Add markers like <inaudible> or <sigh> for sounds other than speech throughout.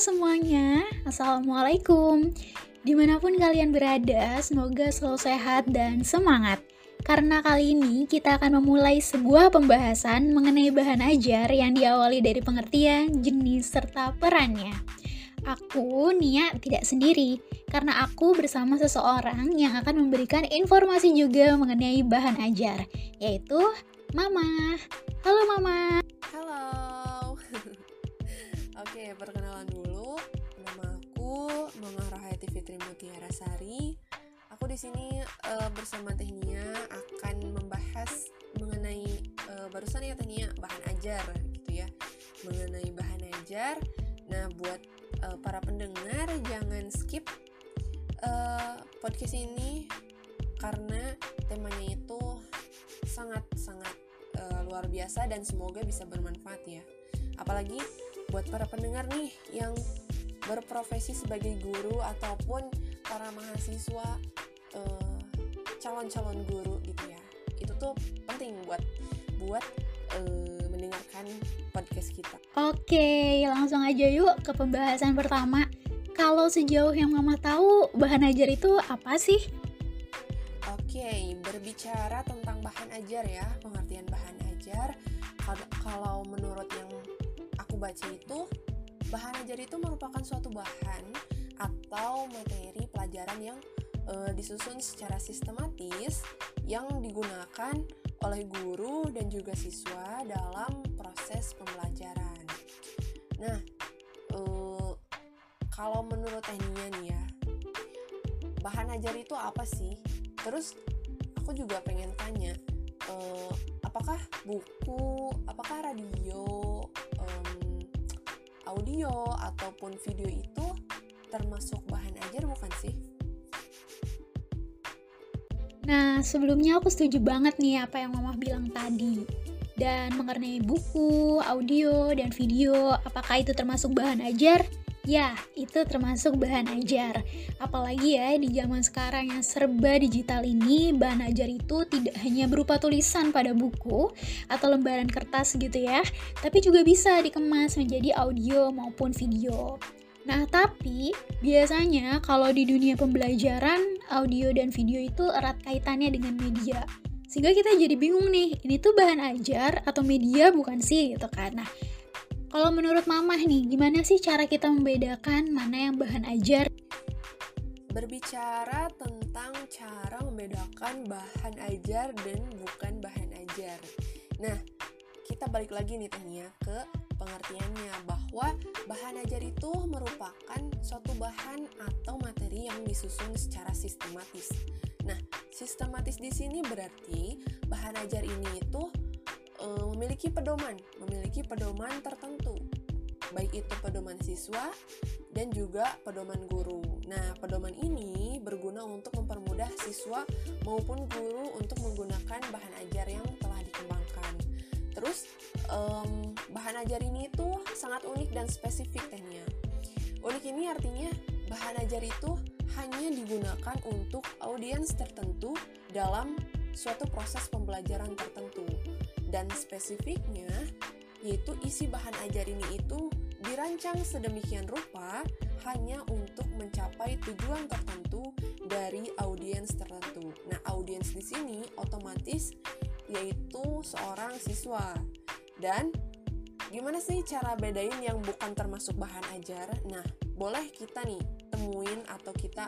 semuanya, Assalamualaikum Di mana pun kalian berada, semoga selalu sehat dan semangat Karena kali ini kita akan memulai sebuah pembahasan mengenai bahan ajar yang diawali dari pengertian, jenis, serta perannya Aku, Nia, tidak sendiri karena aku bersama seseorang yang akan memberikan informasi juga mengenai bahan ajar, yaitu Mama. Halo Mama. Halo. <laughs> Oke, perkenalan dulu. Aku Mama Rahayati Fitri Mutiara Sari. Aku di sini uh, bersama Tehnia akan membahas mengenai uh, barusan ya Tehnia bahan ajar gitu ya. Mengenai bahan ajar. Nah, buat uh, para pendengar jangan skip uh, podcast ini karena temanya itu sangat-sangat uh, luar biasa dan semoga bisa bermanfaat ya. Apalagi buat para pendengar nih yang berprofesi sebagai guru ataupun para mahasiswa calon calon-calon guru gitu ya. Itu tuh penting buat buat uh, mendengarkan podcast kita. Oke, langsung aja yuk ke pembahasan pertama. Kalau sejauh yang Mama tahu, bahan ajar itu apa sih? Oke, berbicara tentang bahan ajar ya, pengertian bahan ajar. Kalau menurut yang aku baca itu, bahan ajar itu merupakan suatu bahan atau materi pelajaran yang e, disusun secara sistematis yang digunakan oleh guru dan juga siswa dalam proses pembelajaran. Nah, e, kalau menurut Enia nih ya, bahan ajar itu apa sih? terus aku juga pengen tanya uh, apakah buku apakah radio um, audio ataupun video itu termasuk bahan ajar bukan sih Nah, sebelumnya aku setuju banget nih apa yang Mama bilang tadi. Dan mengenai buku, audio, dan video, apakah itu termasuk bahan ajar? Ya, itu termasuk bahan ajar. Apalagi ya di zaman sekarang yang serba digital ini, bahan ajar itu tidak hanya berupa tulisan pada buku atau lembaran kertas gitu ya, tapi juga bisa dikemas menjadi audio maupun video. Nah, tapi biasanya kalau di dunia pembelajaran, audio dan video itu erat kaitannya dengan media. Sehingga kita jadi bingung nih, ini tuh bahan ajar atau media bukan sih gitu kan. Nah, kalau menurut Mama nih, gimana sih cara kita membedakan mana yang bahan ajar? Berbicara tentang cara membedakan bahan ajar dan bukan bahan ajar. Nah, kita balik lagi nih Tania ke pengertiannya bahwa bahan ajar itu merupakan suatu bahan atau materi yang disusun secara sistematis. Nah, sistematis di sini berarti bahan ajar ini itu uh, memiliki pedoman, memiliki pedoman tertentu, baik itu pedoman siswa dan juga pedoman guru. Nah, pedoman ini berguna untuk mempermudah siswa maupun guru untuk menggunakan bahan ajar yang telah dikembangkan. Terus, um, bahan ajar ini itu sangat unik dan spesifik tehnya. Unik ini artinya bahan ajar itu hanya digunakan untuk audiens tertentu dalam suatu proses pembelajaran tertentu dan spesifiknya yaitu isi bahan ajar ini itu dirancang sedemikian rupa hanya untuk mencapai tujuan tertentu dari audiens tertentu. Nah, audiens di sini otomatis yaitu seorang siswa. Dan gimana sih cara bedain yang bukan termasuk bahan ajar? Nah, boleh kita nih temuin atau kita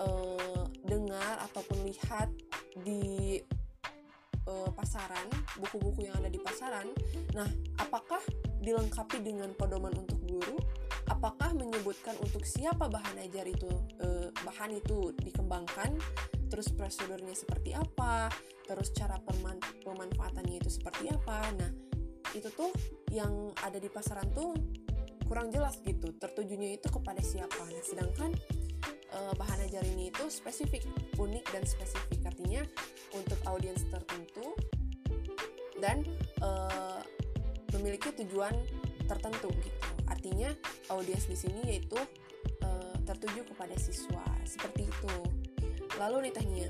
uh, dengar ataupun lihat di uh, pasaran, buku-buku yang ada di pasaran. Nah, apakah dilengkapi dengan pedoman untuk guru? Apakah menyebutkan untuk siapa bahan ajar itu uh, bahan itu dikembangkan? Terus prosedurnya seperti apa? Terus cara pemanfaatannya itu seperti apa? Nah, itu tuh yang ada di pasaran tuh kurang jelas gitu. Tertujunya itu kepada siapa? Nah, sedangkan uh, bahan ajar ini itu spesifik, unik dan spesifik. Artinya untuk audiens tertentu dan uh, memiliki tujuan tertentu gitu. Artinya audiens di sini yaitu uh, tertuju kepada siswa seperti itu. Lalu nih tehnya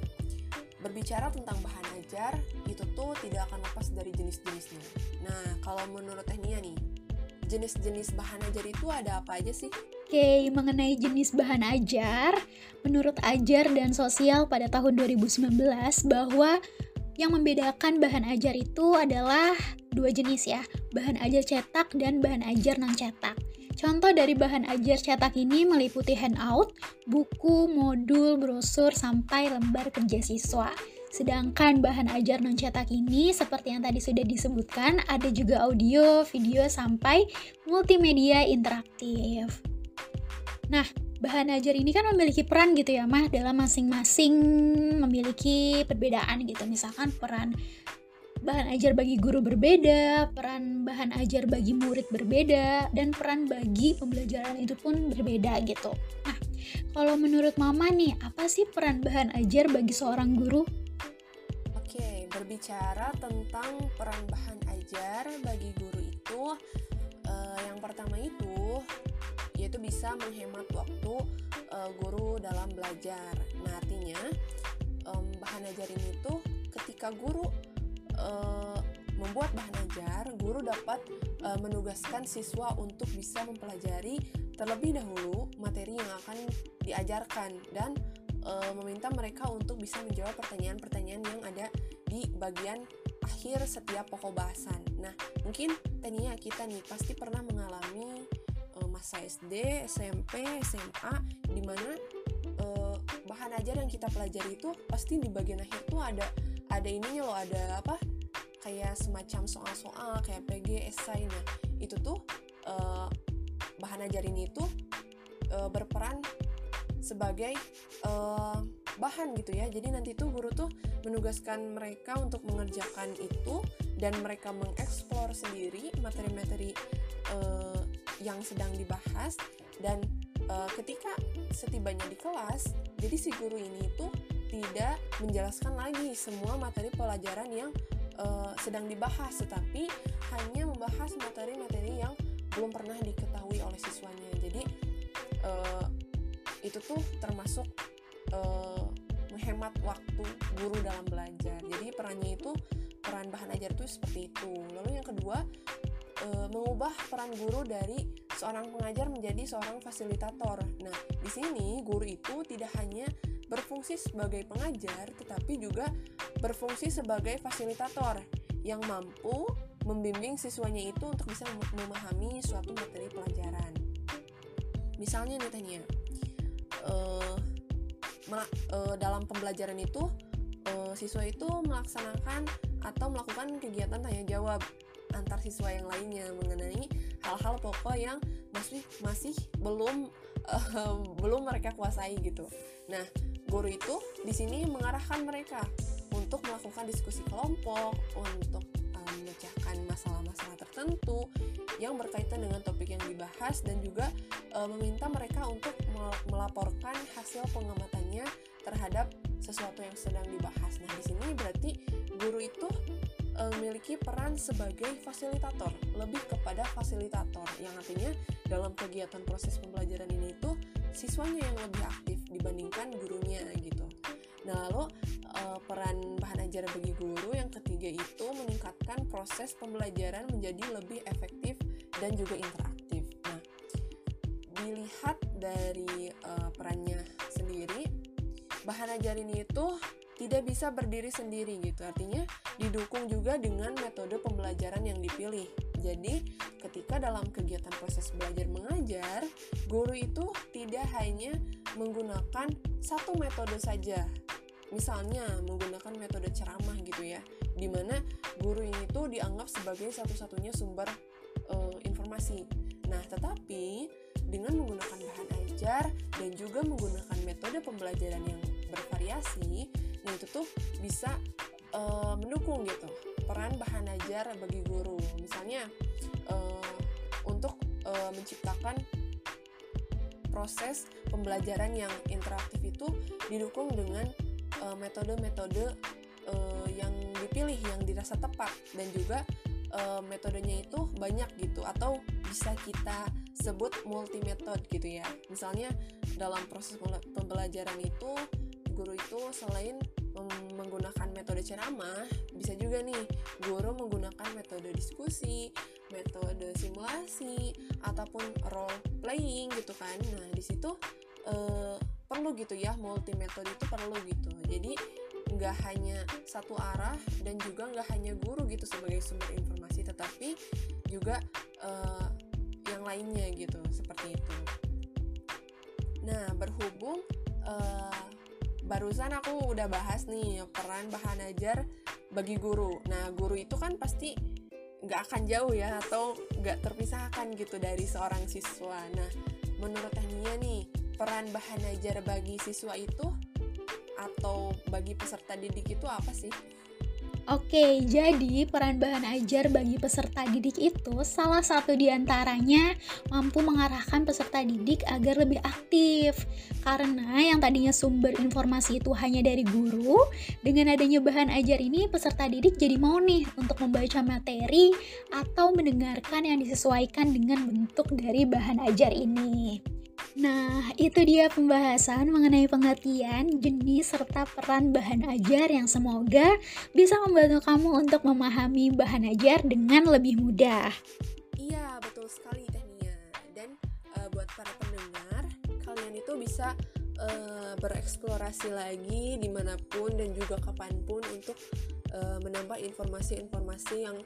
berbicara tentang bahan ajar itu tuh tidak akan lepas dari jenis-jenisnya. Nah, kalau menurut Tehnia nih, jenis-jenis bahan ajar itu ada apa aja sih? Oke, mengenai jenis bahan ajar, menurut Ajar dan Sosial pada tahun 2019 bahwa yang membedakan bahan ajar itu adalah dua jenis ya, bahan ajar cetak dan bahan ajar non cetak. Contoh dari bahan ajar cetak ini meliputi handout, buku, modul, brosur, sampai lembar kerja siswa. Sedangkan bahan ajar non cetak ini seperti yang tadi sudah disebutkan, ada juga audio, video, sampai multimedia interaktif. Nah, bahan ajar ini kan memiliki peran gitu ya mah dalam masing-masing memiliki perbedaan gitu misalkan peran bahan ajar bagi guru berbeda, peran bahan ajar bagi murid berbeda, dan peran bagi pembelajaran itu pun berbeda gitu. Nah, kalau menurut Mama nih, apa sih peran bahan ajar bagi seorang guru? Oke, berbicara tentang peran bahan ajar bagi guru itu, eh, yang pertama itu yaitu bisa menghemat waktu uh, guru dalam belajar. Nah, artinya um, bahan ajar ini tuh ketika guru uh, membuat bahan ajar, guru dapat uh, menugaskan siswa untuk bisa mempelajari terlebih dahulu materi yang akan diajarkan dan uh, meminta mereka untuk bisa menjawab pertanyaan-pertanyaan yang ada di bagian akhir setiap pokok bahasan. Nah, mungkin Tania kita nih pasti pernah mengalami masa SD, SMP, SMA di mana uh, bahan ajar yang kita pelajari itu pasti di bagian akhir tuh ada ada ininya loh, ada apa? kayak semacam soal-soal kayak PG, esai. Nah, itu tuh uh, bahan ajar ini tuh uh, berperan sebagai uh, bahan gitu ya. Jadi nanti tuh guru tuh menugaskan mereka untuk mengerjakan itu dan mereka mengeksplor sendiri materi-materi uh, yang sedang dibahas dan uh, ketika setibanya di kelas jadi si guru ini tuh tidak menjelaskan lagi semua materi pelajaran yang uh, sedang dibahas tetapi hanya membahas materi-materi yang belum pernah diketahui oleh siswanya. Jadi uh, itu tuh termasuk uh, menghemat waktu guru dalam belajar. Jadi perannya itu peran bahan ajar itu seperti itu. Lalu yang kedua e, mengubah peran guru dari seorang pengajar menjadi seorang fasilitator. Nah, di sini guru itu tidak hanya berfungsi sebagai pengajar, tetapi juga berfungsi sebagai fasilitator yang mampu membimbing siswanya itu untuk bisa memahami suatu materi pelajaran. Misalnya nih Tania, uh, uh, dalam pembelajaran itu uh, siswa itu melaksanakan atau melakukan kegiatan tanya jawab antar siswa yang lainnya mengenai hal-hal pokok yang masih masih belum uh, <laughs> belum mereka kuasai gitu. Nah, guru itu di sini mengarahkan mereka untuk melakukan diskusi kelompok, untuk um, memecahkan masalah-masalah tertentu yang berkaitan dengan topik yang dibahas dan juga uh, meminta mereka untuk melaporkan hasil pengamatannya terhadap sesuatu yang sedang dibahas. Nah, di sini berarti guru itu Eh, memiliki peran sebagai fasilitator, lebih kepada fasilitator yang artinya dalam kegiatan proses pembelajaran ini itu siswanya yang lebih aktif dibandingkan gurunya gitu. Nah, lalu uh, peran bahan ajar bagi guru yang ketiga itu meningkatkan proses pembelajaran menjadi lebih efektif dan juga interaktif. Nah, dilihat dari uh, perannya sendiri, bahan ajar ini itu tidak bisa berdiri sendiri gitu. Artinya didukung juga dengan metode pembelajaran yang dipilih. Jadi, ketika dalam kegiatan proses belajar mengajar, guru itu tidak hanya menggunakan satu metode saja. Misalnya menggunakan metode ceramah gitu ya, di mana guru ini tuh dianggap sebagai satu-satunya sumber uh, informasi. Nah, tetapi dengan menggunakan bahan ajar dan juga menggunakan metode pembelajaran yang bervariasi, nah itu tuh bisa uh, mendukung gitu peran bahan ajar bagi guru. Misalnya uh, untuk uh, menciptakan proses pembelajaran yang interaktif itu didukung dengan metode-metode yang dipilih yang dirasa tepat dan juga metodenya itu banyak gitu atau bisa kita sebut multi metode gitu ya. Misalnya dalam proses pembelajaran itu guru itu selain menggunakan metode ceramah, bisa juga nih guru menggunakan metode diskusi, metode simulasi ataupun role playing gitu kan. Nah di situ uh, perlu gitu ya multi metode itu perlu gitu. Jadi nggak hanya satu arah dan juga nggak hanya guru gitu sebagai sumber informasi tetapi juga uh, yang lainnya gitu seperti itu. Nah berhubung uh, barusan aku udah bahas nih peran bahan ajar bagi guru nah guru itu kan pasti nggak akan jauh ya atau nggak terpisahkan gitu dari seorang siswa nah menurut Tania nih peran bahan ajar bagi siswa itu atau bagi peserta didik itu apa sih? Oke, jadi peran bahan ajar bagi peserta didik itu salah satu di antaranya mampu mengarahkan peserta didik agar lebih aktif. Karena yang tadinya sumber informasi itu hanya dari guru, dengan adanya bahan ajar ini peserta didik jadi mau nih untuk membaca materi atau mendengarkan yang disesuaikan dengan bentuk dari bahan ajar ini. Nah, itu dia pembahasan mengenai pengertian, jenis, serta peran bahan ajar yang semoga bisa membantu kamu untuk memahami bahan ajar dengan lebih mudah. Iya, betul sekali Tania. Dan uh, buat para pendengar, kalian itu bisa uh, bereksplorasi lagi di mana pun dan juga kapan pun untuk uh, menambah informasi-informasi yang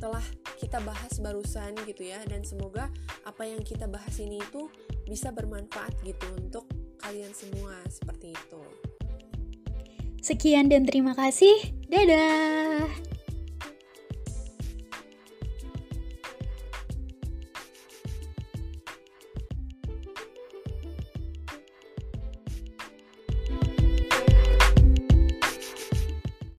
telah kita bahas barusan gitu ya dan semoga apa yang kita bahas ini itu bisa bermanfaat gitu untuk kalian semua seperti itu. Sekian dan terima kasih. Dadah.